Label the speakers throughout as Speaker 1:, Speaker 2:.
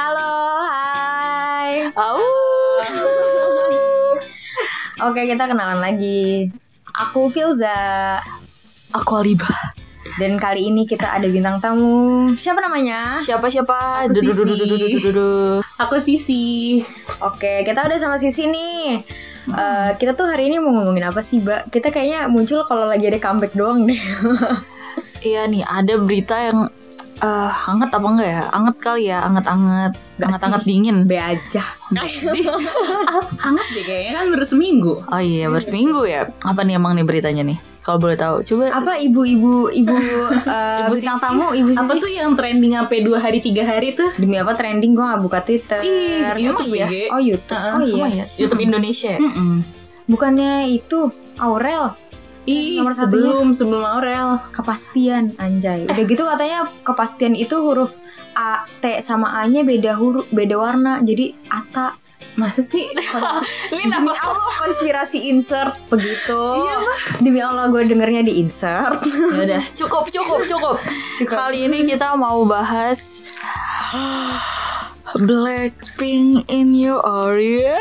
Speaker 1: Halo, hai.
Speaker 2: Au.
Speaker 1: Oke, kita kenalan lagi. Aku Filza.
Speaker 2: Aku Aliba.
Speaker 1: Dan kali ini kita ada bintang tamu. Siapa namanya?
Speaker 2: Siapa siapa?
Speaker 1: Aku
Speaker 2: Dudu,
Speaker 1: Sisi.
Speaker 2: dudu, dudu, dudu.
Speaker 3: Aku Sisi.
Speaker 1: Oke, kita udah sama Sisi nih. Eh, kita tuh hari ini mau ngomongin apa sih, Mbak? Kita kayaknya muncul kalau lagi ada comeback doang deh.
Speaker 2: Iya nih, ada berita yang eh hangat apa enggak ya? Anget kali ya, anget-anget,
Speaker 1: Nggak
Speaker 2: anget-anget dingin.
Speaker 1: Be aja.
Speaker 3: Hangat deh kayaknya kan baru seminggu.
Speaker 2: Oh iya, baru seminggu ya. Apa nih emang nih beritanya nih? Kalau boleh tahu, coba.
Speaker 1: Apa ibu-ibu ibu eh,
Speaker 2: Ibu
Speaker 1: bintang
Speaker 2: Sisi.
Speaker 1: tamu, Ibu Sisi?
Speaker 3: Apa tuh yang trending sampai dua hari tiga hari tuh?
Speaker 1: Demi apa trending gue gak buka Twitter.
Speaker 3: Ih,
Speaker 2: emang
Speaker 3: YouTube
Speaker 2: iya?
Speaker 3: BG.
Speaker 1: Oh, YouTube.
Speaker 3: Heeh.
Speaker 1: Oh iya.
Speaker 2: Ya? YouTube Indonesia. ya?
Speaker 3: Mm-mm.
Speaker 1: Bukannya itu Aurel
Speaker 3: Ih,
Speaker 1: Nomor satunya.
Speaker 3: sebelum sebelum Aurel.
Speaker 1: kepastian anjay. Udah gitu katanya kepastian itu huruf A, T sama A-nya beda huruf, beda warna. Jadi Ata.
Speaker 3: Masa sih? Ini
Speaker 1: Demi Allah konspirasi insert begitu.
Speaker 3: Iya,
Speaker 1: Demi Allah gue dengernya di insert.
Speaker 2: Ya udah, cukup, cukup, cukup. Kali ini kita mau bahas Blackpink in your area.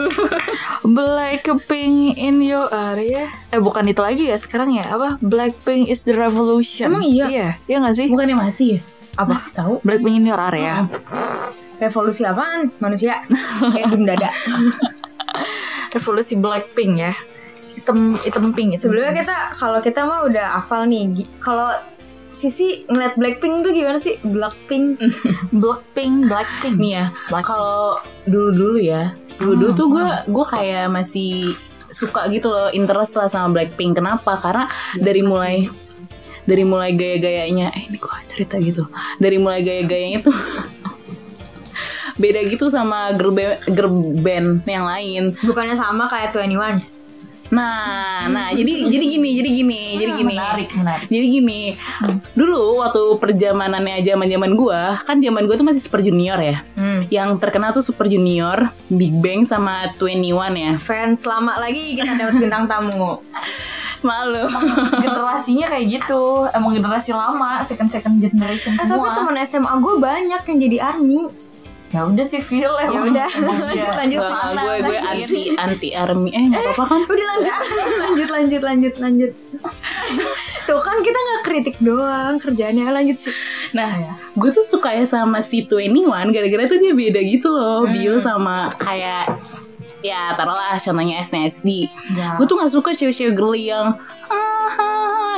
Speaker 2: Blackpink in your area. Eh bukan itu lagi ya sekarang ya apa? Blackpink is the revolution.
Speaker 1: Emang iya?
Speaker 2: Iya, iya nggak sih?
Speaker 3: Bukannya masih ya?
Speaker 2: Apa?
Speaker 3: Masih tahu?
Speaker 2: Blackpink in your area.
Speaker 1: Revolusi apaan? Manusia? Kayak dum dada.
Speaker 2: Revolusi Blackpink ya. Hitam hitam pink.
Speaker 1: Sebelumnya kita kalau kita mah udah hafal nih. Kalau Sisi ngeliat Blackpink tuh gimana sih? Blackpink.
Speaker 2: Blackpink, Blackpink.
Speaker 3: Nih ya, kalau dulu-dulu ya, dulu-dulu
Speaker 2: Hmm,
Speaker 3: tuh gue gue kayak masih suka gitu loh, interest lah sama Blackpink. Kenapa? Karena dari mulai dari mulai gaya-gayanya, eh ini gue cerita gitu. Dari mulai gaya-gayanya tuh beda gitu sama girl band, girl band yang lain.
Speaker 1: Bukannya sama kayak 21.
Speaker 3: Nah, nah jadi jadi gini, jadi gini, jadi gini.
Speaker 2: Menarik, menarik.
Speaker 3: Jadi gini, dulu waktu perjamanannya zaman-zaman gua, kan zaman gua tuh masih Super Junior ya.
Speaker 1: Hmm.
Speaker 3: Yang terkenal tuh Super Junior, Big Bang sama 21 ya.
Speaker 1: Fans lama lagi kita dapat bintang tamu.
Speaker 3: Malu.
Speaker 2: generasinya kayak gitu emang generasi lama second second generation
Speaker 1: Eh, tapi
Speaker 2: semua
Speaker 1: teman SMA gue banyak yang jadi army.
Speaker 2: Ya udah sih feel
Speaker 1: Ya udah, lanjut lanjut.
Speaker 3: Nggak,
Speaker 1: Sana,
Speaker 3: gue gue
Speaker 1: lanjut.
Speaker 3: anti anti army. Eh nggak apa-apa kan?
Speaker 1: Udah lanjut, lanjut, lanjut, lanjut, lanjut. Tuh kan kita nggak kritik doang kerjaannya lanjut sih.
Speaker 3: Nah, gue tuh suka ya sama si 21 gara-gara tuh dia beda gitu loh. Bio sama kayak ya taruhlah contohnya SNSD.
Speaker 2: Ya.
Speaker 3: Gue tuh gak suka cewek-cewek girly yang "Ah, ah, ah,"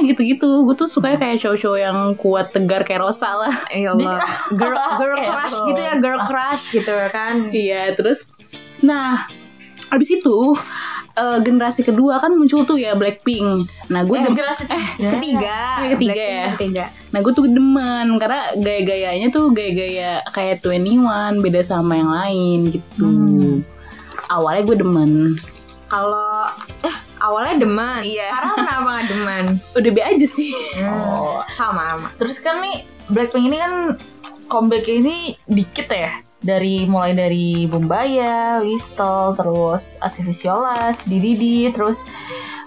Speaker 3: gitu-gitu. Gue tuh sukanya kayak cowok-cowok yang kuat tegar kayak Rosa lah.
Speaker 1: Ya Allah, girl, girl crush gitu ya, girl crush gitu kan.
Speaker 3: Iya, terus nah abis itu eh, generasi kedua kan muncul tuh ya Blackpink. Nah, gue
Speaker 2: eh,
Speaker 3: dem-
Speaker 2: generasi
Speaker 3: eh
Speaker 1: Ketiga,
Speaker 3: Yang ketiga
Speaker 1: Blackpink
Speaker 3: ya?
Speaker 1: Ketiga.
Speaker 3: Nah gue tuh demen karena gaya-gayanya tuh gaya-gaya kayak 21 beda sama yang lain gitu.
Speaker 2: Hmm.
Speaker 3: Awalnya gue demen,
Speaker 1: Kalau eh awalnya demen,
Speaker 3: Iya.
Speaker 1: sekarang kenapa nggak demen?
Speaker 3: udah be aja sih.
Speaker 1: Oh, sama sama.
Speaker 2: terus kan nih Blackpink ini kan comeback ini dikit ya dari mulai dari Bumbaya, Whistle, terus Asiviciolas, Dididi, terus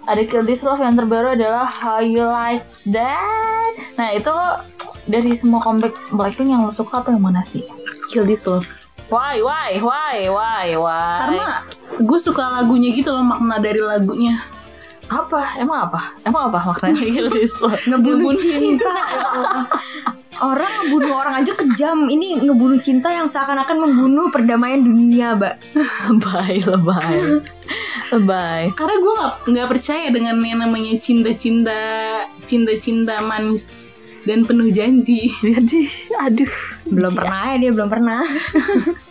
Speaker 2: ada Kill This Love yang terbaru adalah How You Like That. Nah itu lo dari semua comeback Blackpink yang lo suka tuh yang mana sih?
Speaker 3: Kill this love.
Speaker 2: Why, why, why, why, why?
Speaker 3: Karena gue suka lagunya gitu loh makna dari lagunya.
Speaker 2: apa? Emang apa? Emang apa maknanya?
Speaker 1: Ngebunuh cinta. Orang ngebunuh orang aja kejam. Ini ngebunuh cinta yang seakan-akan membunuh perdamaian dunia, Mbak.
Speaker 2: lebay, lebay, lebay.
Speaker 3: Karena gue nggak nggak percaya dengan yang namanya cinta-cinta, cinta-cinta manis dan penuh janji.
Speaker 2: Jadi, aduh.
Speaker 1: Belum pernah ya dia belum pernah.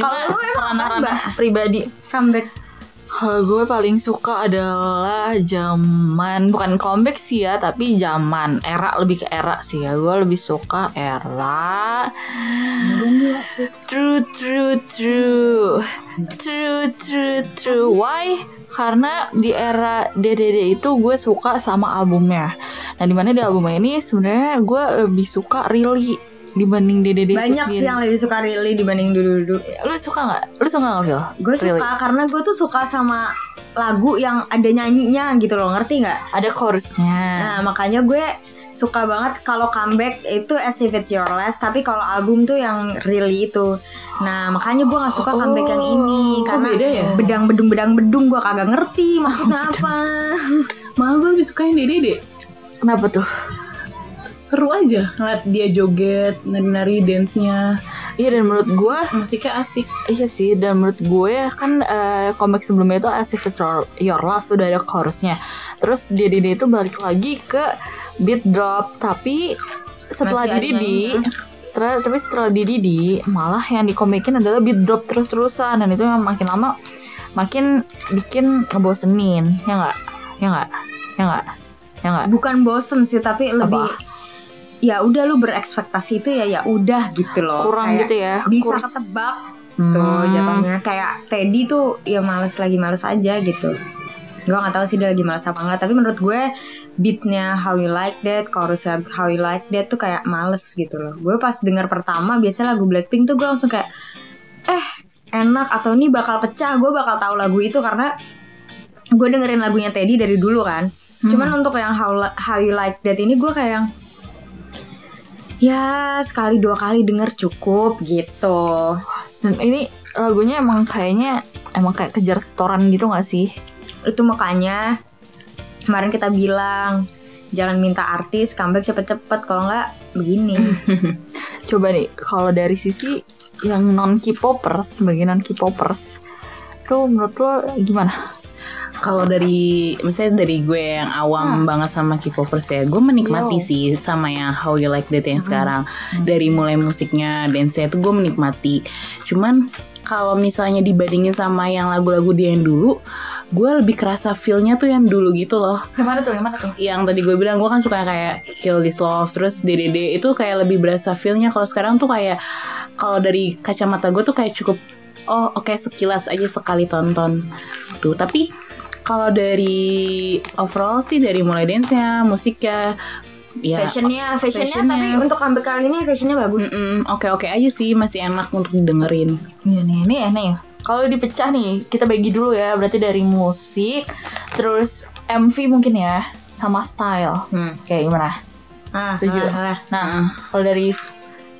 Speaker 1: Kalau lu emang
Speaker 2: pribadi.
Speaker 1: Comeback.
Speaker 2: Kalau gue paling suka adalah zaman bukan comeback sih ya, tapi zaman era lebih ke era sih ya. Gue lebih suka era True, true, true, true, true, true. Why? Karena di era DDD itu gue suka sama albumnya. Nah, di mana di albumnya ini sebenarnya gue lebih suka Really dibanding DDD itu
Speaker 1: Banyak sih yang lebih suka Rilly dibanding dulu-dulu.
Speaker 2: Lu suka nggak? Lu suka nggak Phil?
Speaker 1: Gue
Speaker 2: Really?
Speaker 1: suka karena gue tuh suka sama lagu yang ada nyanyinya gitu loh, ngerti nggak?
Speaker 2: Ada chorusnya.
Speaker 1: Nah makanya gue suka banget kalau comeback itu as if it's your last tapi kalau album tuh yang really itu nah makanya gue nggak suka comeback yang ini karena
Speaker 3: beda ya?
Speaker 1: bedang bedung bedang bedung gue kagak ngerti maksudnya apa
Speaker 3: Malah gue lebih suka yang Dede deh.
Speaker 2: Kenapa tuh?
Speaker 3: Seru aja ngeliat dia joget, nari-nari dance-nya.
Speaker 2: Iya dan menurut gue
Speaker 3: Musiknya asik.
Speaker 2: Iya sih, dan menurut gue kan eh, comeback sebelumnya itu As If It's Your- Last udah ada chorusnya. Terus dia Didi itu balik lagi ke beat drop, tapi setelah
Speaker 1: Masih
Speaker 2: Didi. Ter- tapi setelah di Didi malah yang dikomekin adalah beat drop terus-terusan dan itu yang makin lama makin bikin ngebosenin ya nggak ya nggak ya nggak ya nggak
Speaker 1: bukan bosen sih tapi lebih
Speaker 2: Apa?
Speaker 1: Ya udah lu berekspektasi itu ya ya udah gitu loh.
Speaker 2: Kurang
Speaker 1: Kayak
Speaker 2: gitu ya
Speaker 1: bisa
Speaker 2: Kurs-
Speaker 1: ketebak
Speaker 2: Hmm.
Speaker 1: tuh jatuhnya. Kayak Teddy tuh ya males lagi males aja gitu. Gue nggak tahu sih dia lagi males apa enggak tapi menurut gue beatnya How You Like That chorusnya How You Like That tuh kayak males gitu loh. Gue pas dengar pertama biasanya lagu Blackpink tuh gue langsung kayak eh enak atau ini bakal pecah gue bakal tahu lagu itu karena gue dengerin lagunya Teddy dari dulu kan. Cuman untuk yang How, How You Like That ini gue kayak yang ya sekali dua kali denger cukup gitu.
Speaker 2: Dan ini lagunya emang kayaknya emang kayak kejar setoran gitu gak sih?
Speaker 1: Itu makanya kemarin kita bilang jangan minta artis comeback cepet-cepet kalau nggak begini.
Speaker 2: Coba nih, kalau dari sisi yang non K-popers, sebagai non K-popers, tuh menurut lo gimana?
Speaker 3: Kalau dari misalnya dari gue yang awam banget sama K-popers ya, gue menikmati
Speaker 2: Yo.
Speaker 3: sih sama yang How You Like That yang sekarang. Dari mulai musiknya, dance-nya itu gue menikmati. Cuman kalau misalnya dibandingin sama yang lagu-lagu dia yang dulu, gue lebih kerasa feel-nya tuh yang dulu gitu loh.
Speaker 2: Gimana tuh? Gimana tuh?
Speaker 3: Yang tadi gue bilang gue kan suka kayak Kill This Love, terus DDD itu kayak lebih berasa feel-nya. Kalau sekarang tuh kayak kalau dari kacamata gue tuh kayak cukup oh oke sekilas aja sekali tonton tuh. Tapi kalau dari overall sih dari mulai dance-nya, musiknya, ya
Speaker 1: fashionnya, fashionnya
Speaker 3: fashionnya.
Speaker 1: tapi untuk comeback kali ini fashionnya bagus
Speaker 3: mm-mm, oke-oke aja sih masih enak untuk dengerin.
Speaker 2: Iya nih, ini nih. Kalau dipecah nih, kita bagi dulu ya. Berarti dari musik, terus MV mungkin ya, sama style.
Speaker 1: hmm.
Speaker 2: Kayak gimana?
Speaker 1: ah,
Speaker 2: Setuju.
Speaker 1: ah, ah.
Speaker 2: Nah, kalau dari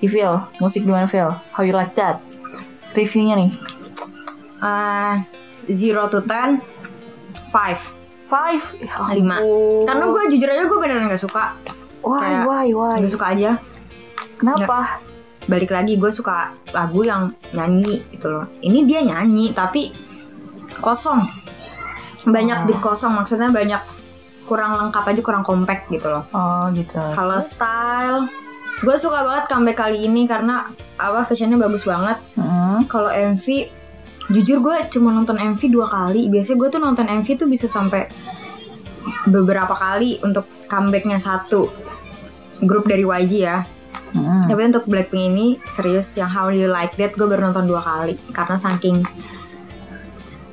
Speaker 2: Evil, musik gimana Phil? How you like that? Reviewnya nih.
Speaker 1: Ah, zero to ten five
Speaker 2: Five. Ya
Speaker 1: Lima.
Speaker 2: ampun.
Speaker 1: karena gue jujur aja gue beneran nggak suka
Speaker 2: Why,
Speaker 1: kayak-
Speaker 2: why, why?
Speaker 1: nggak suka aja
Speaker 2: Kenapa?
Speaker 1: balik lagi gue suka lagu yang nyanyi gitu loh ini dia nyanyi tapi kosong banyak
Speaker 2: Oh.
Speaker 1: beat kosong maksudnya banyak kurang lengkap aja kurang compact gitu loh
Speaker 2: Oh gitu.
Speaker 1: kalau style gue suka banget comeback kali ini karena apa fashionnya bagus banget
Speaker 2: Hmm.
Speaker 1: kalau MV jujur gue cuma nonton MV dua kali biasanya gue tuh nonton MV tuh bisa sampai beberapa kali untuk comebacknya satu grup dari YG ya
Speaker 2: Hmm.
Speaker 1: tapi untuk Blackpink ini serius yang How You Like That gue baru nonton dua kali karena saking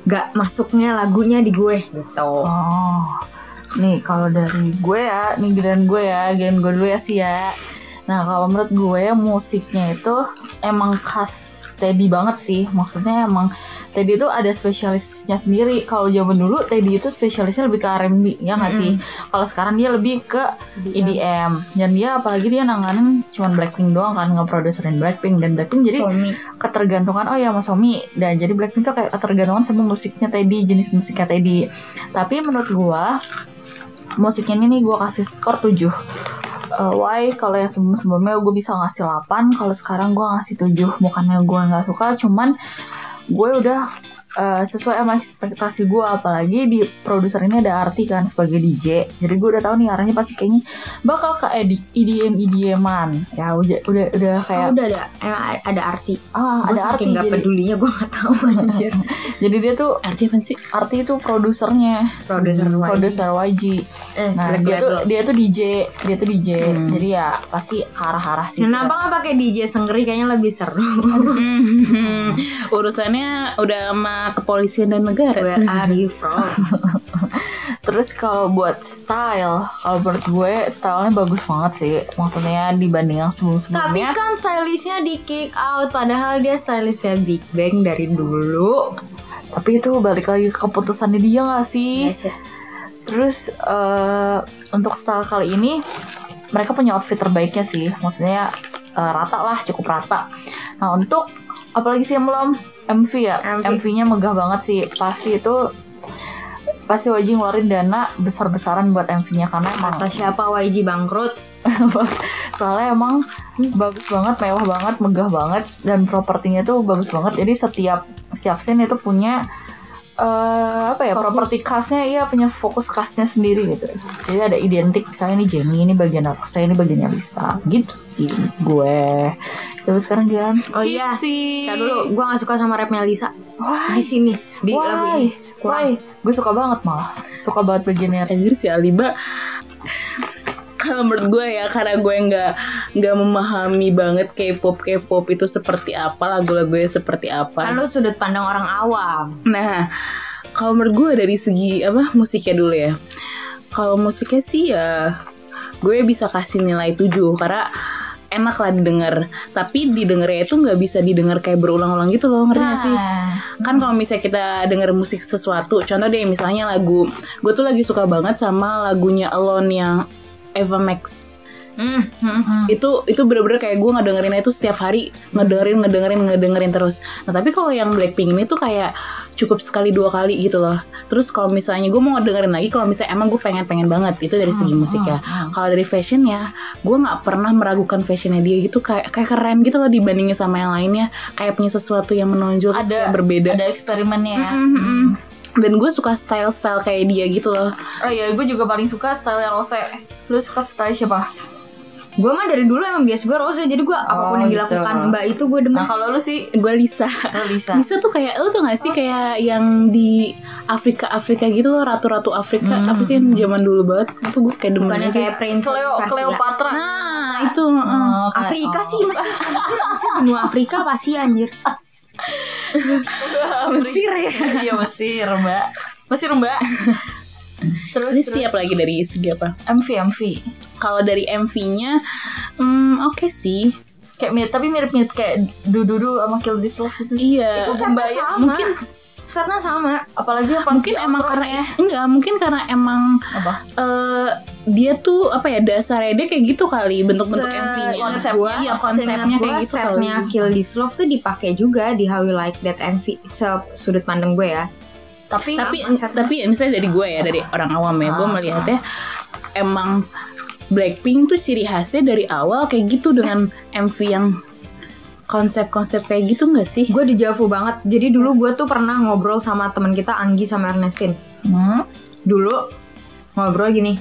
Speaker 1: gak masuknya lagunya di gue gitu.
Speaker 2: Oh. Nih kalau dari gue ya, nih giliran gue ya, giliran gue dulu ya sih ya. Nah kalau menurut gue musiknya itu emang khas Teddy banget sih. Maksudnya emang Teddy itu ada spesialisnya sendiri. Kalau zaman dulu Teddy itu spesialisnya lebih ke R&B ya nggak sih? Kalau sekarang dia lebih ke EDM. Dan dia apalagi dia nanganin cuman Blackpink doang kan ngeproduserin Blackpink dan Blackpink jadi
Speaker 1: Somi.
Speaker 2: ketergantungan oh ya Mas Somi dan jadi Blackpink tuh kayak ketergantungan sama musiknya Teddy jenis musiknya Teddy tapi menurut gua musiknya ini nih gua kasih skor 7 Uh, why? Kalau yang sebelum sebelumnya gue bisa ngasih 8 kalau sekarang gua ngasih 7 bukannya gua nggak suka cuman gue udah uh, sesuai sama ekspektasi gue apalagi di produser ini ada Arti kan sebagai DJ jadi gue udah tahu nih arahnya pasti kayaknya bakal ke EDM EDM EDM-an ya udah udah udah kayak
Speaker 1: Oh, udah ada emang ada arti.
Speaker 2: ah
Speaker 1: Gue
Speaker 2: ada Arti
Speaker 1: saking gak
Speaker 2: jadi,
Speaker 1: pedulinya gue gak tahu anjir.
Speaker 2: jadi dia tuh
Speaker 3: Arti apa sih?
Speaker 2: Arti itu produsernya
Speaker 1: Produser YG.
Speaker 2: produser YG
Speaker 1: Eh,
Speaker 2: nah
Speaker 1: Black
Speaker 2: dia tuh dia tuh DJ dia tuh DJ
Speaker 3: Hmm.
Speaker 2: jadi ya pasti ke arah-arah sih
Speaker 1: Kenapa gak pakai DJ Sengri kayaknya lebih seru.
Speaker 3: Hmm, urusannya udah sama kepolisian dan negara.
Speaker 1: Where are you from?
Speaker 2: terus kalau buat style kalau menurut gue stylenya bagus banget sih. Maksudnya dibanding yang sebelum
Speaker 1: Tapi kan stylishnya di kick out Padahal dia stylishnya Big Bang dari dulu.
Speaker 2: Tapi itu balik lagi ke keputusannya dia gak sih?
Speaker 1: Yes, ya.
Speaker 2: terus eh, untuk style kali ini mereka punya outfit terbaiknya sih. Maksudnya eh, rata lah cukup rata. Nah untuk apalagi sih yang belum MV ya
Speaker 1: MV.
Speaker 2: MV-nya megah banget sih pasti itu pasti wajib ngeluarin dana besar-besaran buat MV-nya karena
Speaker 1: Kata siapa YG bangkrut?
Speaker 2: soalnya emang bagus banget mewah banget megah banget dan propertinya tuh bagus banget jadi setiap setiap scene itu punya eh apa ya
Speaker 1: Fokus.
Speaker 2: properti khasnya iya punya fokus khasnya sendiri gitu. Jadi ada identik misalnya ini Jenny ini bagian aku saya ini bagiannya Lisa. Gitu sih gue. Terus sekarang Gian.
Speaker 1: Oh iya. Ntar dulu, gue gak suka sama rapnya Lisa.
Speaker 2: Wah
Speaker 1: di sini di lagu ini. Kurang.
Speaker 2: gue suka banget malah. Suka banget bagiannya.
Speaker 3: Anjir si Aliba kalau menurut gue ya karena gue nggak nggak memahami banget K-pop K-pop itu seperti apa lagu-lagunya seperti apa.
Speaker 1: Lu sudut pandang orang awam.
Speaker 3: Nah, kalau menurut gue dari segi apa musiknya dulu ya. Kalau musiknya sih ya gue bisa kasih nilai 7 karena enak lah didengar. Tapi didengarnya itu nggak bisa didengar kayak berulang-ulang gitu loh, ngerti gak sih?
Speaker 2: Nah,
Speaker 3: Kan kalau misalnya kita denger musik sesuatu, contoh deh misalnya lagu, gue tuh lagi suka banget sama lagunya Alone yang Eva Max.
Speaker 1: Hmm, hmm, hmm.
Speaker 3: Itu itu bener-bener kayak gue ngedengerinnya itu setiap hari ngedengerin ngedengerin ngedengerin terus. Nah tapi kalau yang Blackpink ini tuh kayak cukup sekali dua kali gitu loh. Terus kalau misalnya gue mau ngedengerin lagi, kalau misalnya emang gue pengen pengen banget itu dari segi musik ya. Kalau dari fashionnya, gue nggak pernah meragukan fashionnya dia gitu kayak kayak keren gitu loh dibandingin sama yang lainnya. Kayak punya sesuatu yang menonjol
Speaker 2: ada
Speaker 3: kayak berbeda.
Speaker 2: ada eksperimennya ya.
Speaker 3: Mm, mm, mm. Dan gue suka style-style kayak dia gitu loh.
Speaker 2: Oh iya, gue juga paling suka style yang Rose. Lu suka style siapa?
Speaker 1: Gue mah dari dulu emang bias gue rose jadi gue apa pun yang
Speaker 2: gitu.
Speaker 1: dilakukan Mbak itu gue demen.
Speaker 2: Nah kalau lu sih,
Speaker 3: Gue Lisa.
Speaker 2: lu bisa.
Speaker 3: Lisa tuh kayak lu tuh gak sih kayak yang di Afrika Afrika gitu loh ratu-ratu Afrika
Speaker 2: Hmm.
Speaker 3: apa sih yang zaman dulu banget itu gue kayak demen
Speaker 1: Bukannya kayak princess
Speaker 2: Cleo. Cleopatra.
Speaker 3: nah itu heeh.
Speaker 2: Oh,
Speaker 1: Afrika
Speaker 2: oh.
Speaker 1: sih masih anjir, masih benua Afrika pasti anjir.
Speaker 3: Mesir ya
Speaker 2: Iya Mesir mbak. Mesir mbak. terus
Speaker 3: Ini
Speaker 2: terus.
Speaker 3: siap lagi dari segi apa
Speaker 2: MV MV.
Speaker 3: kalau dari MV-nya hmm, oke sih
Speaker 2: Kayak mirip, tapi mirip-mirip kayak Dududu sama Kill This Love itu.
Speaker 3: iya
Speaker 1: Itu sama.
Speaker 3: mungkin
Speaker 1: setnya sama.
Speaker 2: Apalagi yang
Speaker 3: mungkin emang karena ya enggak mungkin karena emang
Speaker 2: apa?
Speaker 3: eh dia tuh apa ya dasarnya dia kayak gitu kali bentuk-bentuk MV-nya
Speaker 2: konsepnya,
Speaker 1: gua,
Speaker 3: iya konsepnya kayak gitu kali
Speaker 1: Kill This Love tuh dipakai juga di How You Like That MV se sudut pandang gue ya.
Speaker 2: Tapi
Speaker 3: tapi
Speaker 1: Sama setnya.
Speaker 3: tapi misalnya dari gue ya dari orang awam ya gue
Speaker 2: Ah,
Speaker 3: melihatnya emang Blackpink tuh ciri khasnya dari awal kayak gitu dengan MV yang konsep-konsep kayak gitu nggak sih?
Speaker 1: Gue dejavu banget. Jadi dulu gue tuh pernah ngobrol sama teman kita Anggi sama Ernestine.
Speaker 2: hmm,
Speaker 1: Dulu ngobrol gini.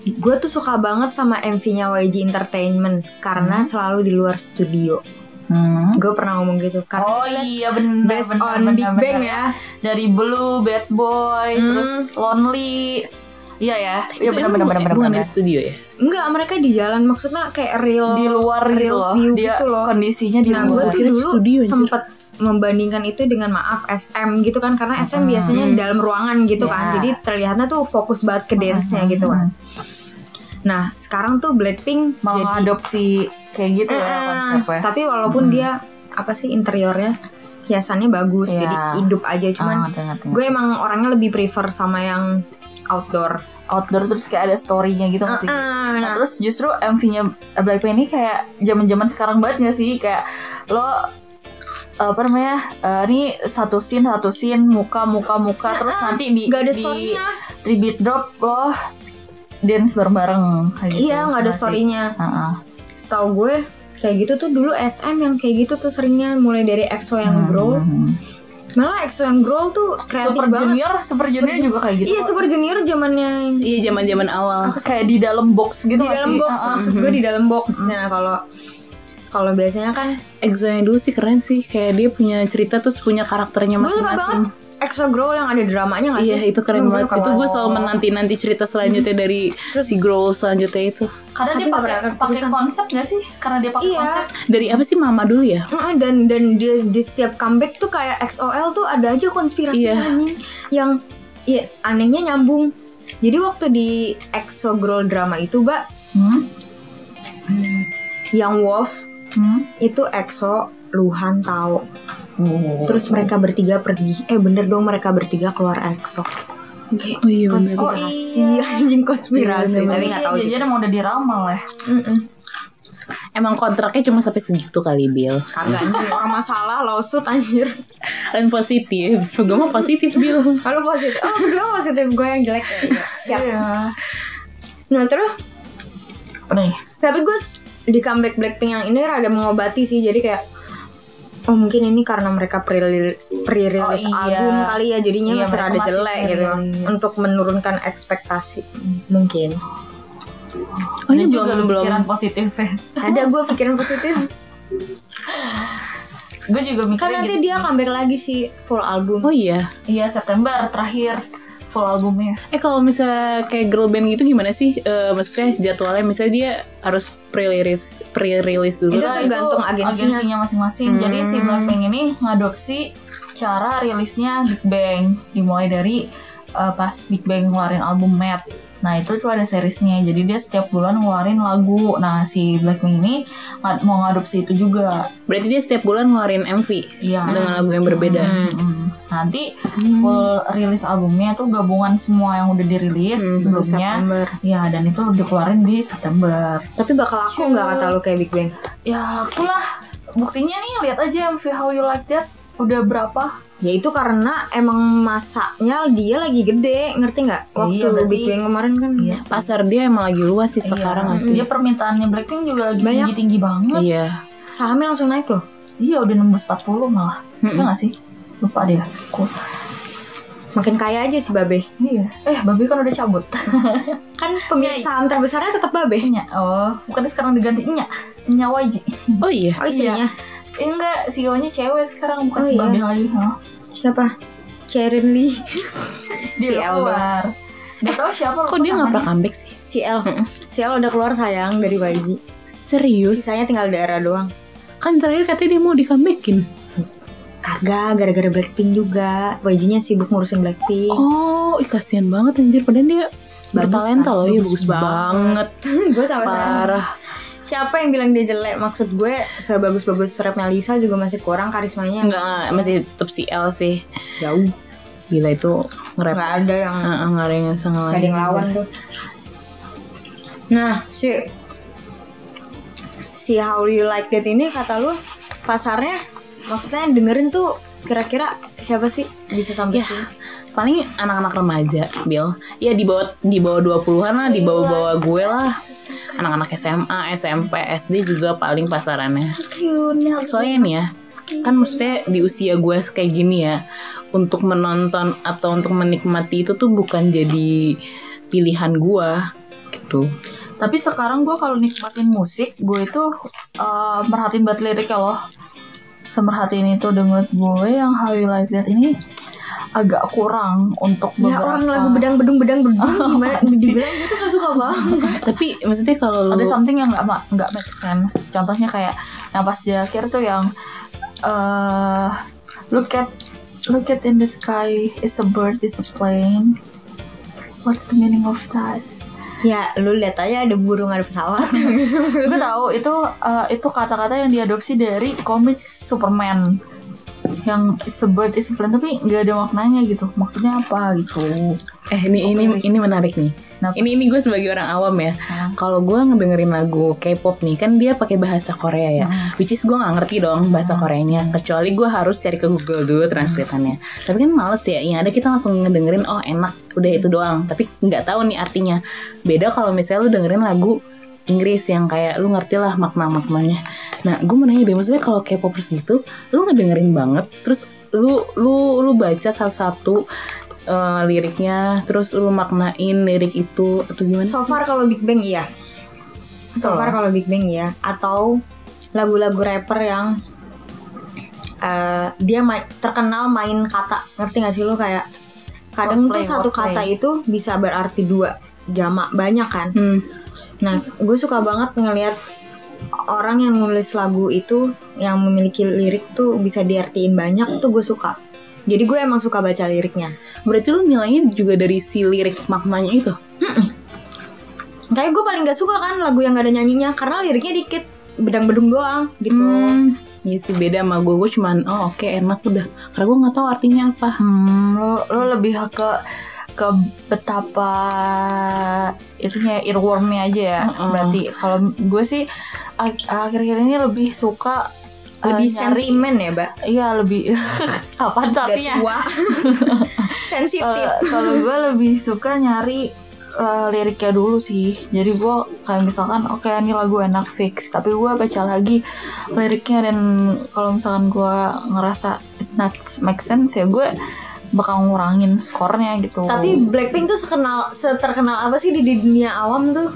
Speaker 1: Gue tuh suka banget sama MV-nya YG Entertainment karena selalu di luar studio.
Speaker 2: hmm.
Speaker 1: Gue pernah ngomong gitu karena
Speaker 2: Oh iya benar
Speaker 1: based
Speaker 2: benar,
Speaker 1: on
Speaker 2: benar,
Speaker 1: Big
Speaker 2: benar.
Speaker 1: Bang ya.
Speaker 2: Dari Blue, Bad Boy,
Speaker 1: Hmm.
Speaker 2: terus Lonely. Iya ya. Iya benar
Speaker 3: emang
Speaker 2: benar benar
Speaker 3: bukan
Speaker 2: benar.
Speaker 3: dari studio ya?
Speaker 1: Enggak, mereka di jalan maksudnya kayak real
Speaker 2: Di luar gitu
Speaker 1: real
Speaker 2: loh.
Speaker 1: view
Speaker 2: Dia
Speaker 1: gitu loh.
Speaker 2: kondisinya di
Speaker 1: Nah, gue
Speaker 2: luar.
Speaker 1: tuh
Speaker 3: Kira di
Speaker 1: dulu
Speaker 3: studio, anjir.
Speaker 1: sempet membandingkan itu dengan maaf SM gitu kan karena SM biasanya di dalam ruangan gitu
Speaker 2: Ya.
Speaker 1: kan jadi terlihatnya tuh fokus banget ke dance-nya gitu kan nah sekarang tuh Blackpink
Speaker 2: malah
Speaker 1: jadi
Speaker 2: adopsi kayak gitu ya
Speaker 1: Eh,
Speaker 2: konsepnya.
Speaker 1: tapi walaupun
Speaker 2: Hmm.
Speaker 1: dia apa sih interiornya hiasannya bagus
Speaker 2: Iya.
Speaker 1: jadi hidup aja cuman
Speaker 2: Ah, ngerti, ngerti,
Speaker 1: gue emang orangnya lebih prefer sama yang outdoor
Speaker 2: outdoor terus kayak ada story-nya gitu nggak sih?
Speaker 1: Eh,
Speaker 2: Nah,
Speaker 1: nah,
Speaker 2: terus justru MV-nya Blackpink ini kayak zaman-zaman sekarang banget gak sih? Kayak lo apa namanya? eh, ini satu scene satu scene muka muka muka terus nanti di
Speaker 1: nggak ada
Speaker 2: di beat drop lo dance bareng-bareng kayak gitu.
Speaker 1: iya nggak ada storynya
Speaker 2: Heeh.
Speaker 1: setahu gue kayak gitu tuh dulu SM yang kayak gitu tuh seringnya mulai dari EXO yang growl
Speaker 2: Hmm.
Speaker 1: malah EXO yang growl tuh kreatif
Speaker 2: Super
Speaker 1: banget
Speaker 2: Junior, Super Junior juga kayak gitu.
Speaker 1: iya Super Junior zamannya
Speaker 3: Iya zaman-zaman awal.
Speaker 2: kayak di dalam box gitu
Speaker 1: di dalam box
Speaker 2: Heeh.
Speaker 1: maksud gue di dalam box nah kalau kalau biasanya kan
Speaker 3: EXO yang dulu sih keren sih kayak dia punya cerita terus punya karakternya masing-masing.
Speaker 1: EXO growl yang ada dramanya nggak sih
Speaker 3: Iya itu keren banget. Itu gue selalu menanti-nanti cerita selanjutnya dari si Growl selanjutnya itu.
Speaker 2: Karena
Speaker 1: Tapi
Speaker 2: dia pakai pakai konsep gak sih? Karena dia pakai
Speaker 1: Iya.
Speaker 2: konsep.
Speaker 3: Dari apa sih Mama dulu ya?
Speaker 1: Heeh, dan dan dia di setiap comeback tuh kayak XOL tuh ada aja konspirasi
Speaker 3: Iya.
Speaker 1: anjing yang ya anehnya nyambung. Jadi waktu di EXO Growl drama itu, Mbak,
Speaker 2: Hmm?
Speaker 1: yang Wolf
Speaker 2: Hmm?
Speaker 1: itu EXO, Luhan tahu.
Speaker 2: Oh.
Speaker 1: Terus mereka bertiga pergi. Eh bener dong mereka bertiga keluar EXO. Kayak
Speaker 3: Oh iya
Speaker 1: konspirasi
Speaker 2: Oh, iya.
Speaker 1: anjing konspirasi
Speaker 3: Iya, bener
Speaker 1: tapi nggak tahu juga.
Speaker 2: Jadi emang udah diramal ya.
Speaker 1: Mm-mm.
Speaker 3: Emang kontraknya cuma sampai segitu kali Bill.
Speaker 1: Kagak orang masalah lawsuit anjir.
Speaker 3: Dan positif. Gue mah positif Bill.
Speaker 1: Kalau positif, oh berdua positif gue yang jelek ya. Iya, Siap.
Speaker 2: Iya.
Speaker 1: Nah terus
Speaker 2: Apa nih?
Speaker 1: tapi gue di comeback Blackpink yang ini rada mengobati sih jadi kayak oh mungkin ini karena mereka pre pre-release
Speaker 2: Oh, iya.
Speaker 1: album kali ya jadinya
Speaker 2: Iya,
Speaker 1: masih rada
Speaker 2: masih
Speaker 1: jelek gitu
Speaker 2: pre-release.
Speaker 1: untuk menurunkan ekspektasi mungkin
Speaker 3: Oh ini
Speaker 2: juga
Speaker 3: belum.
Speaker 2: pikiran positif ya.
Speaker 1: ada gue pikiran positif
Speaker 2: Gue juga mikir
Speaker 1: kan nanti
Speaker 2: gitu.
Speaker 1: dia comeback lagi sih full album
Speaker 3: Oh iya.
Speaker 2: Iya September terakhir full albumnya.
Speaker 3: Eh kalau misalnya kayak girl band gitu gimana sih? Eh, maksudnya jadwalnya misalnya dia harus pre-release pre-release dulu.
Speaker 1: Itu
Speaker 2: Nah,
Speaker 1: tergantung agensinya.
Speaker 2: masing-masing. Jadi si
Speaker 1: Hmm.
Speaker 2: Blackpink ini ngadopsi cara rilisnya Big Bang dimulai dari uh, pas Big Bang ngeluarin album Mad. Nah itu tuh ada seriesnya. Jadi dia setiap bulan ngeluarin lagu. Nah si Blackpink ini mau ngadopsi itu juga.
Speaker 3: Berarti dia setiap bulan ngeluarin MV
Speaker 2: Iya.
Speaker 3: dengan lagu yang berbeda.
Speaker 1: Hmm.
Speaker 2: Mm-mm. Nanti full rilis albumnya tuh gabungan semua yang udah dirilis
Speaker 1: Hmm,
Speaker 2: sebelumnya.
Speaker 1: September.
Speaker 2: Ya dan itu dikeluarin di September.
Speaker 1: tapi bakal laku nggak kata lu kayak Big Bang
Speaker 2: Ya laku lah. Buktinya nih lihat aja MV How You Like That udah berapa?
Speaker 1: Ya itu karena emang masaknya dia lagi gede, ngerti nggak? Waktu
Speaker 2: Iya,
Speaker 1: Big Bang kemarin kan.
Speaker 2: Iya.
Speaker 3: Pasar dia emang lagi luas sih sekarang
Speaker 2: iya.
Speaker 3: nggak sih?
Speaker 2: Dia permintaannya Blackpink juga lagi
Speaker 1: Banyak.
Speaker 2: tinggi tinggi banget.
Speaker 3: Iya.
Speaker 1: Sahamnya langsung naik loh.
Speaker 2: Iya udah nembus 40 malah. Iya nggak sih? Lupa deh. Aku.
Speaker 1: Makin kaya aja si Babe.
Speaker 2: Iya. Eh Babi kan udah cabut.
Speaker 1: Kan pemilik saham terbesarnya tetap Babe.
Speaker 2: Nya. Oh, bukannya sekarang diganti Nya. Nya Waji.
Speaker 3: Oh iya.
Speaker 1: Oh istrinya.
Speaker 2: Eh, enggak, CEO-nya cewek sekarang bukan
Speaker 1: Oh,
Speaker 2: si
Speaker 1: iya.
Speaker 2: Babi lagi. Hah?
Speaker 1: Siapa? Cherin Lee.
Speaker 2: Dia
Speaker 1: Si
Speaker 2: keluar. Gak tau siapa
Speaker 3: Kok dia nggak pernah comeback sih?
Speaker 1: Si El. Si El udah keluar sayang dari YG.
Speaker 3: Serius?
Speaker 1: Sisanya tinggal daerah doang.
Speaker 3: Kan terakhir katanya dia mau di comebackin.
Speaker 1: Kagak, gara-gara Blackpink juga. YG-nya sibuk ngurusin Blackpink.
Speaker 3: Oh, ih kasihan banget anjir. Padahal dia
Speaker 1: Bagus
Speaker 3: bertalenta
Speaker 1: kan?
Speaker 3: loh ya,
Speaker 1: Bagus
Speaker 3: bagus banget.
Speaker 1: gue sama.
Speaker 3: Parah.
Speaker 1: Siapa yang bilang dia jelek? Maksud gue sebagus-bagus rapnya Lisa juga masih kurang karismanya.
Speaker 3: Enggak, enggak, masih tetap si L sih.
Speaker 1: Jauh.
Speaker 3: Gila itu nge-rap.
Speaker 1: Nggak ada yang
Speaker 3: Heeh, nggak ada yang bisa
Speaker 1: Gak ada
Speaker 3: ngalahin.
Speaker 1: yang lawan tuh. Nah, si si How You Like That ini kata lu pasarnya maksudnya yang dengerin tuh kira-kira siapa sih bisa sampai
Speaker 3: Ya,
Speaker 1: sini?
Speaker 3: paling anak-anak remaja, Bill. Ya di bawah di bawah 20-an lah, di bawah-bawah gue lah. Anak-anak SMA, SMP, SD juga paling pasarannya. Soalnya nih ya, kan maksudnya di usia gue kayak gini ya, untuk menonton atau untuk menikmati itu tuh bukan jadi pilihan gue gitu.
Speaker 2: Tapi sekarang gue kalau nikmatin musik, gue itu uh, merhatiin banget liriknya loh. Semerhatiin itu dan menurut gue yang How You Like That ini agak kurang untuk
Speaker 1: Ya
Speaker 2: beberapa.
Speaker 1: orang lagu bedang bedung bedang bedung gimana dibilang gue tuh gak suka banget.
Speaker 3: Tapi maksudnya kalau lu
Speaker 2: ada something yang nggak ma- nggak make sense. Contohnya kayak yang pas di akhir tuh yang uh, look at look at in the sky is a bird is a plane. What's the meaning of that?
Speaker 1: Ya lu lihat aja ada burung ada pesawat.
Speaker 2: gue tahu itu uh, itu kata-kata yang diadopsi dari komik Superman yang is a bird is a plane tapi nggak ada maknanya gitu maksudnya apa gitu
Speaker 3: eh ini ini ini menarik nih.
Speaker 2: Kenapa?
Speaker 3: Ini ini gue sebagai orang awam ya.
Speaker 2: Nah,
Speaker 3: Kalau gue ngedengerin lagu K-pop nih kan dia pakai bahasa Korea ya.
Speaker 2: Hmm.
Speaker 3: Which is gue nggak ngerti dong bahasa Koreanya. Kecuali gue harus cari ke Google dulu translatannya. Tapi kan males ya. Yang ada kita langsung ngedengerin oh enak udah itu doang. Tapi nggak tahu nih artinya. Beda kalau misalnya lu dengerin lagu Inggris yang kayak lu ngerti lah makna-maknanya. Nah, gue mau nanya deh, maksudnya kalau K-popers gitu, lu ngedengerin banget, terus lu lu lu baca satu-satu eh, liriknya, terus lu maknain lirik itu atau gimana
Speaker 1: so far kalau Big Bang iya. So far kalau Big Bang iya atau lagu-lagu rapper yang eh, dia main, terkenal main kata ngerti gak sih lu kayak kadang
Speaker 2: Wordplay,
Speaker 1: tuh satu
Speaker 2: wordplay.
Speaker 1: kata itu bisa berarti dua jamak banyak kan
Speaker 3: Hmm.
Speaker 1: Nah gue suka banget ngelihat orang yang nulis lagu itu yang memiliki lirik tuh bisa diartiin banyak tuh gue suka. Jadi gue emang suka baca liriknya.
Speaker 3: Berarti lu nilainya juga dari si lirik maknanya itu?
Speaker 1: kayak gue paling gak suka kan lagu yang gak ada nyanyinya karena liriknya dikit bedang-bedung doang gitu.
Speaker 3: Hmm, Iya sih beda sama gue, gue cuman oh oke enak udah. Karena gue gak tahu artinya apa.
Speaker 2: Hmm, lo lo lebih ke ke betapa itunya earwormnya aja ya.
Speaker 3: Mm-mm.
Speaker 2: Berarti kalau gue sih ak- akhir-akhir ini lebih suka eh,
Speaker 1: Lebih
Speaker 2: nyari-
Speaker 1: sentimen ya, Mbak.
Speaker 2: Iya lebih apa artinya?
Speaker 1: tua. Sensitif.
Speaker 2: Kalau- Kalau gue lebih suka nyari eh, liriknya dulu sih. Jadi gue kayak misalkan oke ini lagu enak fix, tapi gue baca lagi liriknya dan kalau misalkan gue ngerasa it not make sense ya gue bakal ngurangin skornya gitu.
Speaker 1: Tapi Blackpink tuh sekenal seterkenal apa sih di, di dunia awam tuh?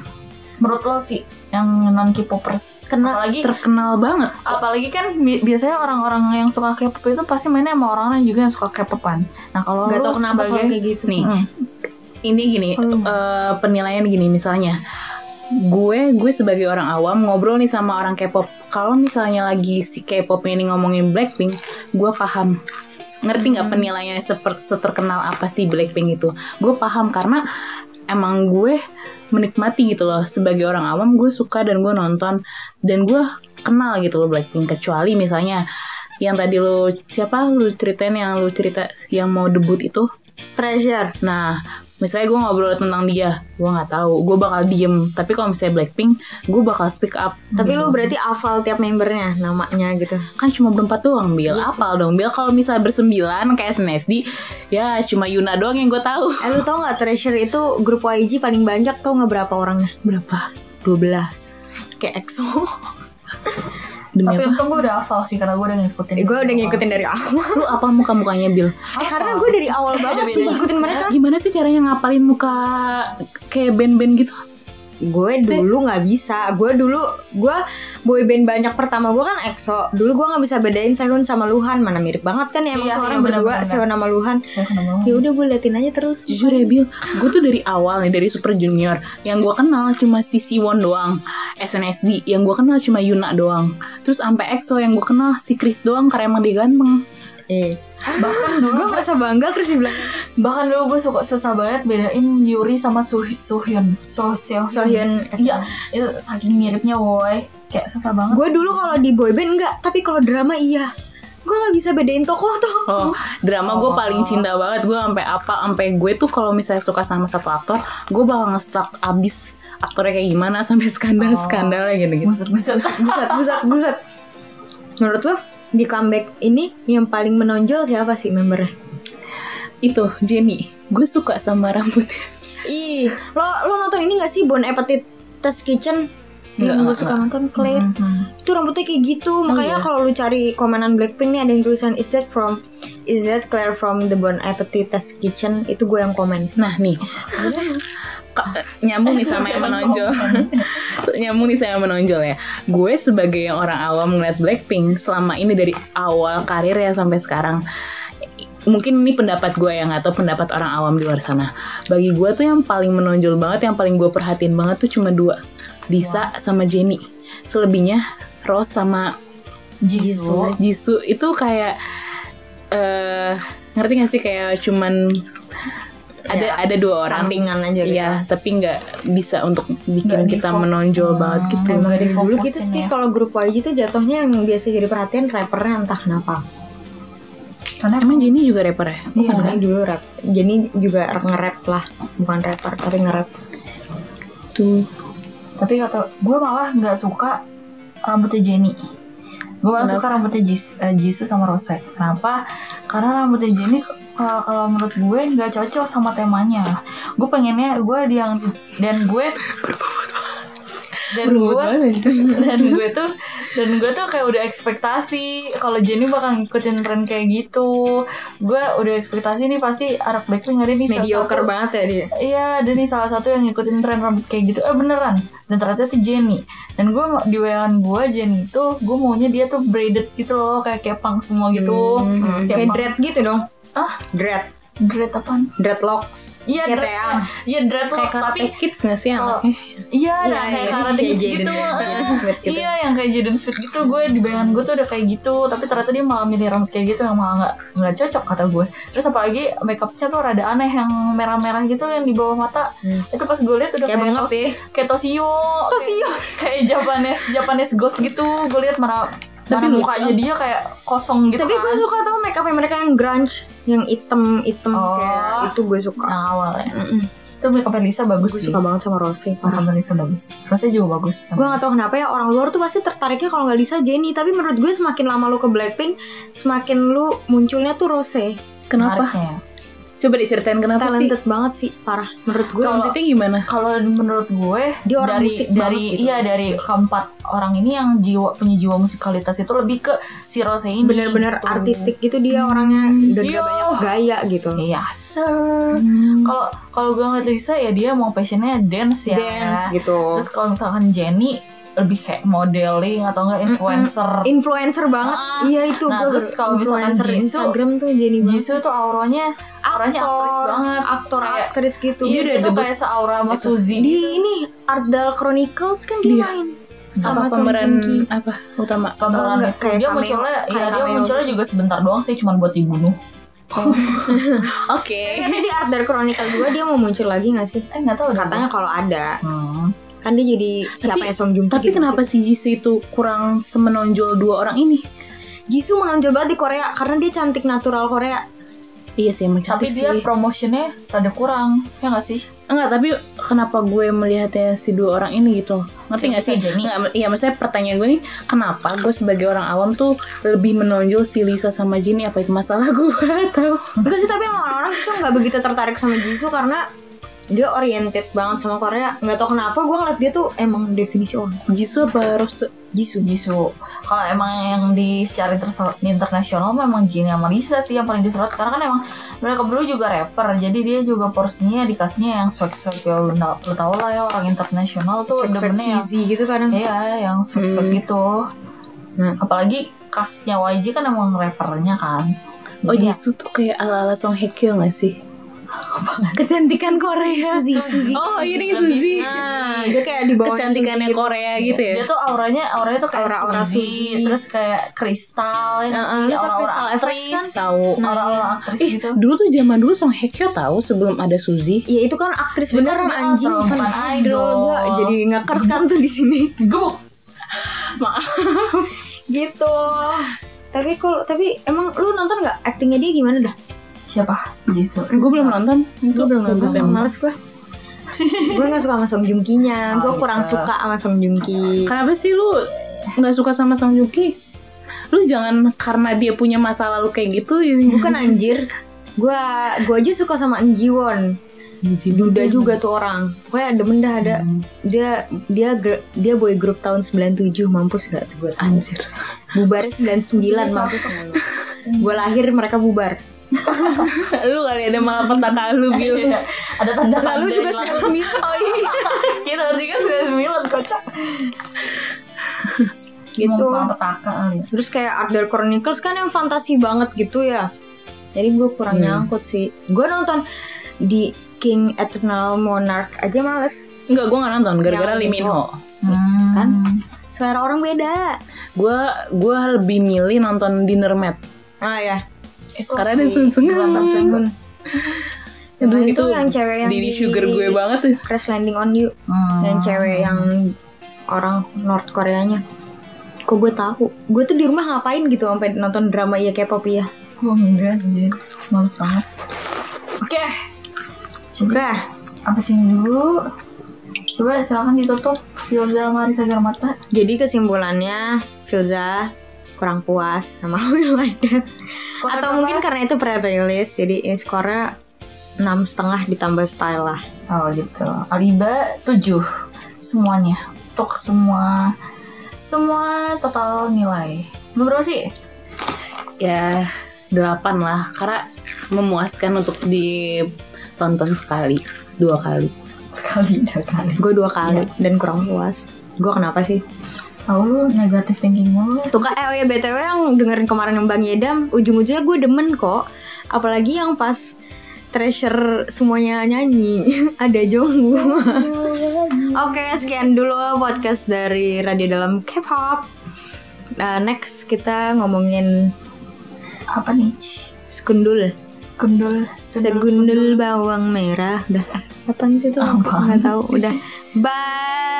Speaker 2: menurut lo sih yang non K-popers
Speaker 1: Kena-
Speaker 2: apalagi
Speaker 3: terkenal banget
Speaker 2: apalagi kan bi- biasanya orang-orang yang suka K-pop itu pasti mainnya sama orang-orang juga yang suka K-popan. Nah kalau
Speaker 1: Gak tau kenapa
Speaker 2: sebagai-
Speaker 1: kayak gitu.
Speaker 3: nih
Speaker 2: Hmm.
Speaker 3: ini gini
Speaker 2: Hmm.
Speaker 3: eh, penilaian gini misalnya gue gue sebagai orang awam ngobrol nih sama orang K-pop kalau misalnya lagi si K-pop ini ngomongin Blackpink gue paham ngerti nggak
Speaker 2: Hmm.
Speaker 3: penilaiannya seperti seterkenal apa sih Blackpink itu? Gue paham karena emang gue menikmati gitu loh. Sebagai orang awam gue suka dan gue nonton. Dan gue kenal gitu loh Blackpink. Kecuali misalnya yang tadi lo siapa lu ceritain yang lu cerita yang mau debut itu?
Speaker 1: Treasure.
Speaker 3: Nah, misalnya gue ngobrol tentang dia, gue nggak tahu, gue bakal diem. Tapi kalau misalnya Blackpink, gue bakal speak up.
Speaker 1: Tapi lu berarti hafal tiap membernya namanya gitu.
Speaker 3: Kan cuma berempat doang, Bil.
Speaker 1: Iya sih.
Speaker 3: Apal dong, Bil. Kalau misalnya bersembilan kayak SNSD, ya cuma Yuna doang yang gue tahu.
Speaker 1: Eh lu tau gak Treasure itu grup YG paling banyak tau gak berapa orangnya?
Speaker 3: Berapa?
Speaker 1: 12 Kayak EXO
Speaker 3: Demi
Speaker 2: Tapi
Speaker 3: apa?
Speaker 2: untung gue udah hafal sih karena gue udah ngikutin.
Speaker 1: Gue udah ngikutin dari awal
Speaker 3: Lu apa muka-mukanya, Bil?
Speaker 1: Eh karena gue dari awal banget sih ngikutin mereka
Speaker 3: Gimana sih caranya ngapalin muka kayak band-band gitu?
Speaker 1: Gue dulu gak bisa Gue dulu Gue boyband banyak. Pertama gue kan EXO. Dulu gue gak bisa bedain Sehun sama Luhan. Mana mirip banget kan ya Emang
Speaker 2: Iya,
Speaker 1: tuh
Speaker 2: iya,
Speaker 1: orang berdua
Speaker 2: benar-benar.
Speaker 1: Sehun sama Luhan. Ya udah gue liatin aja terus.
Speaker 3: Jujur ya Bil, gue tuh dari awal nih dari Super Junior yang gue kenal cuma si Siwon doang, SNSD yang gue kenal cuma Yuna doang, terus sampai EXO yang gue kenal si Chris doang karena emang dia ganteng.
Speaker 1: Yes
Speaker 2: Bahkan dulu
Speaker 1: Gue merasa bangga Chris bilang
Speaker 2: bahkan dulu gue suka susah banget bedain Yuri sama Su Suhyun. So Seo
Speaker 1: Sohyun
Speaker 2: Iya, itu saking miripnya woi. Kayak susah banget.
Speaker 1: Gue dulu kalau di boyband enggak Tapi kalau drama iya Gue gak bisa bedain tokoh tuh
Speaker 3: Oh, drama gue paling cinta banget gue sampai apa, sampai gue tuh kalau misalnya suka sama satu aktor, gue bakal nge-stalk abis aktornya kayak gimana sampai skandal skandalnya gitu-gitu.
Speaker 2: Buset-buset.
Speaker 1: Buset buset buset Menurut lo di comeback ini yang paling menonjol siapa sih membernya?
Speaker 3: Itu Jenny, gue suka sama rambutnya.
Speaker 1: Ih, lo lo nonton ini gak sih Bon Appetit Test Kitchen?
Speaker 3: Enggak,
Speaker 1: gue suka
Speaker 3: enggak.
Speaker 1: nonton Claire.
Speaker 2: Hmm.
Speaker 1: Itu rambutnya kayak gitu. Makanya
Speaker 3: iya?
Speaker 1: kalau lu cari komenan Blackpink nih ada yang tulisan is that from is that Claire from the Bon Appetit Test Kitchen? Itu gue yang komen.
Speaker 3: Nah nih, Ka- nyambung nih sama yang menonjol. nyambung nih sama yang menonjol ya. Gue sebagai yang orang awam ngeliat Blackpink selama ini dari awal karir ya sampai sekarang. Mungkin ini pendapat gue yang atau pendapat orang awam di luar sana. Bagi gue tuh yang paling menonjol banget, yang paling gue perhatiin banget tuh cuma dua. Lisa sama Jenny. Selebihnya Rose sama
Speaker 2: Jisoo.
Speaker 3: Jisoo itu kayak eh ngerti gak sih kayak cuman ada
Speaker 1: Ya,
Speaker 3: ada dua orang
Speaker 1: Sampingan aja gitu.
Speaker 3: Iya, tapi nggak bisa untuk bikin
Speaker 2: Nggak
Speaker 3: kita menonjol
Speaker 2: Hmm,
Speaker 3: banget gitu.
Speaker 1: Emang dari dulu gitu sih
Speaker 2: ya.
Speaker 1: kalau grup YG tuh jatuhnya yang biasa jadi perhatian rappernya entah kenapa.
Speaker 2: Karena
Speaker 3: Emang Jenny juga rapper ya?
Speaker 2: Iya.
Speaker 1: Makanya dulu rap. Jadi juga nge-rap lah, bukan rapper tapi nge-rap.
Speaker 3: Tuh.
Speaker 2: Tapi kata gue malah nggak suka rambutnya Jenny. Gue malah suka rambutnya Jis, eh, Jisoo sama Rose. Kenapa? Karena rambutnya Jenny kalau kalau menurut gue nggak cocok sama temanya. Gue pengennya gue yang dan gue dan gue
Speaker 3: banget.
Speaker 2: dan gue tuh dan gue tuh kayak udah ekspektasi kalau Jenny bakal ngikutin tren kayak gitu gue udah ekspektasi nih pasti anak Blackpink ada nih
Speaker 1: Mediocre
Speaker 2: satu-
Speaker 1: banget ya dia.
Speaker 2: Iya, ada nih salah satu yang ngikutin tren rambut kayak gitu. Eh beneran. Dan ternyata itu Jenny. Dan gue di WA-an gue Jenny itu gue maunya dia tuh braided gitu loh, kayak kepang semua gitu.
Speaker 1: Hmm,
Speaker 2: Kayak
Speaker 1: kayak
Speaker 2: bang-
Speaker 1: dread gitu dong.
Speaker 2: Ah,
Speaker 1: Dread,
Speaker 2: dread apaan?
Speaker 1: dreadlocks.
Speaker 2: Iya,
Speaker 1: Kayak
Speaker 2: dread. Iya, dreadlocks
Speaker 3: Kayak
Speaker 2: tapi
Speaker 3: karate kids gak sih anaknya?
Speaker 2: iya,
Speaker 1: Iya,
Speaker 2: nah, kayak
Speaker 1: iya,
Speaker 2: karate
Speaker 1: kayak
Speaker 2: kids
Speaker 1: Jaden-
Speaker 2: gitu. Ah,
Speaker 1: Smith gitu.
Speaker 2: Iya, yang kayak Jaden Smith gitu. Gue di bayangan gue tuh udah kayak gitu, tapi ternyata dia malah milih rambut kayak gitu yang malah nggak nggak cocok kata gue. Terus apalagi makeupnya tuh rada aneh yang merah-merah gitu yang di bawah mata.
Speaker 1: Hmm.
Speaker 2: Itu pas gue lihat udah
Speaker 1: Kayak bengap
Speaker 2: tos-
Speaker 1: ya.
Speaker 2: kayak Toshio
Speaker 1: Toshio.
Speaker 2: kayak, kayak Japanese Japanese ghost gitu gue lihat mana Tapi mukanya dia kayak kosong gitu
Speaker 1: Tapi gue
Speaker 2: kan.
Speaker 1: suka tau make up mereka yang grunge, yang item item
Speaker 2: Oh.
Speaker 1: kayak itu gue suka.
Speaker 2: Yang awal ya.
Speaker 1: Mm-mm.
Speaker 2: Itu make up Lisa bagus
Speaker 1: Gue
Speaker 2: sih.
Speaker 1: suka banget sama Rose.
Speaker 2: Make up Lisa bagus. Rose juga bagus.
Speaker 1: Gue gak tau kenapa ya orang luar tuh pasti tertariknya kalau nggak Lisa Jennie Tapi menurut gue semakin lama lu ke Blackpink Semakin lu munculnya tuh Rose
Speaker 3: Kenapa?
Speaker 2: Menariknya.
Speaker 3: Coba diceritain kenapa sih?
Speaker 1: Talented banget sih Parah Menurut gue
Speaker 3: Talentednya gimana?
Speaker 2: Kalau menurut gue
Speaker 1: Dia orang
Speaker 2: dari
Speaker 1: musik
Speaker 2: dari
Speaker 1: banget gitu.
Speaker 2: iya dari keempat orang ini yang jiwa punya jiwa musikalitas itu lebih ke si Rose ini
Speaker 1: bener-bener
Speaker 2: gitu.
Speaker 1: artistik gitu dia orangnya Dan
Speaker 2: Iya.
Speaker 1: gak banyak gaya gitu
Speaker 2: Iya, sir. Kalau kalau gue ngeliat Lisa ya dia mau passionnya dance ya.
Speaker 1: Dance gitu
Speaker 2: Terus kalau misalkan Jenny lebih kayak modeling atau enggak influencer.
Speaker 1: Influencer banget
Speaker 2: Ah.
Speaker 1: Iya itu
Speaker 2: Nah,
Speaker 1: gue
Speaker 2: terus kalau misalkan
Speaker 1: influencer
Speaker 2: Jisoo-
Speaker 1: Instagram tuh banget
Speaker 2: Jisoo tuh auranya auranya aktris
Speaker 1: aktor
Speaker 2: banget.
Speaker 1: aktor
Speaker 2: Kayak-
Speaker 1: aktris gitu
Speaker 2: Iya,
Speaker 3: Dia
Speaker 2: dia
Speaker 3: udah debut.
Speaker 2: kayak seaura sama
Speaker 3: Itu.
Speaker 2: Suzy.
Speaker 1: di ini Ardal Chronicles kan dia
Speaker 3: Iya.
Speaker 1: main
Speaker 3: Apa
Speaker 1: sama Song
Speaker 3: pemeran apa utama?
Speaker 2: Pemeran
Speaker 1: enggak,
Speaker 2: itu
Speaker 1: kayak
Speaker 2: dia munculnya
Speaker 1: kayak
Speaker 2: ya dia munculnya juga sebentar doang sih cuma buat dibunuh.
Speaker 3: Oke.
Speaker 1: Kayaknya di Ardal Chronicle 2 dia mau muncul lagi gak sih
Speaker 2: Eh nggak tahu deh.
Speaker 1: katanya kalau ada
Speaker 2: Hmm.
Speaker 1: Kan dia jadi siapa ya Song Joong Ki
Speaker 3: Tapi
Speaker 1: gitu
Speaker 3: kenapa si Jisoo itu kurang semenonjol dua orang ini?
Speaker 1: Jisoo menonjol banget di Korea karena dia cantik natural Korea
Speaker 3: Iya sih emang
Speaker 2: Tapi
Speaker 3: cantik
Speaker 2: dia
Speaker 3: sih.
Speaker 2: promotionnya rada kurang, ya nggak sih?
Speaker 3: Enggak, tapi kenapa gue melihatnya si dua orang ini gitu? Ngerti nggak sih? Enggak, iya maksudnya pertanyaan gue nih, kenapa gue sebagai orang awam tuh lebih menonjol si Lisa sama Jennie? Apa itu masalah gue atau?
Speaker 1: enggak sih tapi emang orang-orang tuh nggak begitu tertarik sama Jisoo karena dia oriented banget sama Korea nggak tau kenapa gue ngeliat dia tuh emang definisi orang
Speaker 3: Jisoo apa Rose?
Speaker 1: Jisoo
Speaker 2: Jisoo. Kalau emang yang di secara inter- internasional memang Jennie sama Lisa sih yang paling disorot karena kan emang mereka berdua juga rapper jadi dia juga porsinya dikasihnya yang swag-swag ya lu, tau lah ya orang internasional tuh
Speaker 1: swag cheesy gitu kadang
Speaker 2: iya yang swag-swag
Speaker 3: Hmm.
Speaker 2: gitu
Speaker 1: Nah.
Speaker 2: apalagi castnya YG kan emang rappernya kan
Speaker 3: Oh
Speaker 2: Jadi ya-
Speaker 3: Jisoo tuh kayak ala-ala Song Hye Kyo gak sih? Kecantikan Korea.
Speaker 1: Suzy Suzy
Speaker 3: Oh ini Suzy.
Speaker 1: nah dia kayak di bawah
Speaker 3: Kecantikannya Korea gitu ya?
Speaker 2: Dia tuh auranya auranya tuh kayak
Speaker 1: Aura-aura
Speaker 2: Suzy,
Speaker 1: Suzy.
Speaker 2: terus kayak kristal ya
Speaker 1: tau
Speaker 2: aura-aura
Speaker 1: Crystal Effects
Speaker 2: aktris,
Speaker 1: kan?
Speaker 3: Tahu.
Speaker 2: aura-aura aktris
Speaker 3: Ih,
Speaker 2: gitu.
Speaker 3: dulu tuh zaman dulu Song Hye Kyo tahu sebelum ada Suzy.
Speaker 1: Ya itu kan aktris
Speaker 2: Itu
Speaker 1: beneran
Speaker 2: kan
Speaker 1: anjing
Speaker 2: bukan
Speaker 1: kan
Speaker 2: idol.
Speaker 1: Gua jadi ngekers kan tuh di sini
Speaker 2: Gebuk.
Speaker 3: Maaf.
Speaker 1: gitu. Tapi kalau tapi emang lu nonton nggak aktingnya dia gimana dah?
Speaker 2: Siapa? Jisoo.
Speaker 3: Gue belum nonton.
Speaker 1: Gue belum nonton. Males gue. gue gak suka sama Song Joong Ki-nya. Gue
Speaker 2: Oh,
Speaker 1: kurang
Speaker 2: gitu.
Speaker 1: suka sama Song Joong Ki.
Speaker 3: Kenapa sih lu nggak suka sama Song Joong Ki? Lu jangan karena dia punya masa lalu kayak gitu.
Speaker 1: Bukan anjir. Gue gue aja suka sama Eun Ji Won. Duda juga tuh orang. Pokoknya demen dah ada. Dia dia gr- dia boy group tahun 97 mampus gak tuh gue
Speaker 3: Anjir.
Speaker 1: Bubar 99 mampus Gue lahir mereka bubar
Speaker 3: lu kali ada malah petaka lu gitu.
Speaker 2: Ada tanda
Speaker 1: Lalu juga 99
Speaker 3: Oh iya.
Speaker 2: Kita sih kan 99 kocak.
Speaker 1: gitu. Terus kayak Art Deco Chronicles kan yang fantasi banget gitu ya Jadi gue kurang
Speaker 3: Hmm.
Speaker 1: nyangkut sih Gue nonton di King Eternal Monarch aja males
Speaker 3: Enggak, gue gak nonton gara-gara
Speaker 1: Yang
Speaker 3: Lee Min Ho.
Speaker 2: Hmm.
Speaker 1: Kan? Selera orang beda
Speaker 3: Gue gue lebih milih nonton Dinner Mat.
Speaker 1: Ah ya
Speaker 2: Itu
Speaker 3: Karena ada Sun
Speaker 2: Sun Seung.
Speaker 3: Aduh,
Speaker 1: Nah,
Speaker 3: itu,
Speaker 1: itu yang cewek yang di-
Speaker 3: Sugar gue banget tuh.
Speaker 1: Crash Landing on You
Speaker 2: Hmm.
Speaker 1: Yang cewek yang orang North Koreanya Kok gue tahu Gue tuh di rumah ngapain gitu Sampai nonton drama ya K-pop ya
Speaker 2: Gue enggak sih. Males banget. Oke. Jadi
Speaker 1: Oke
Speaker 2: apa sih ini dulu? Coba silakan ditutup Filza Marisa Garmata.
Speaker 1: Jadi kesimpulannya Filza kurang puas sama How You Like That Atau mungkin karena itu pre-release Jadi ini skornya enam setengah ditambah style lah
Speaker 2: Oh gitu. Aliba 7 semuanya. Untuk semua semua total nilai. Berapa sih?
Speaker 3: Ya delapan lah. Karena memuaskan untuk ditonton sekali, dua kali.
Speaker 2: Sekali dua kali.
Speaker 1: Gue dua kali dan kurang puas Gue kenapa sih?
Speaker 2: Tahu lu negatif thinking mulu.
Speaker 1: Tuh kak, eh oh ya BTW yang dengerin kemarin yang Bang Yedam Ujung-ujungnya gue demen kok. Apalagi yang pas Treasure semuanya nyanyi Ada Jongwoo Oke sekian dulu podcast dari Radio Dalam K-pop. Nah, Next kita ngomongin
Speaker 2: Apa nih?
Speaker 1: Skundul.
Speaker 2: Sekundul.
Speaker 1: Segundul bawang merah. Udah Apaan sih tuh?
Speaker 2: Apaan
Speaker 1: Nggak tahu Udah. Bye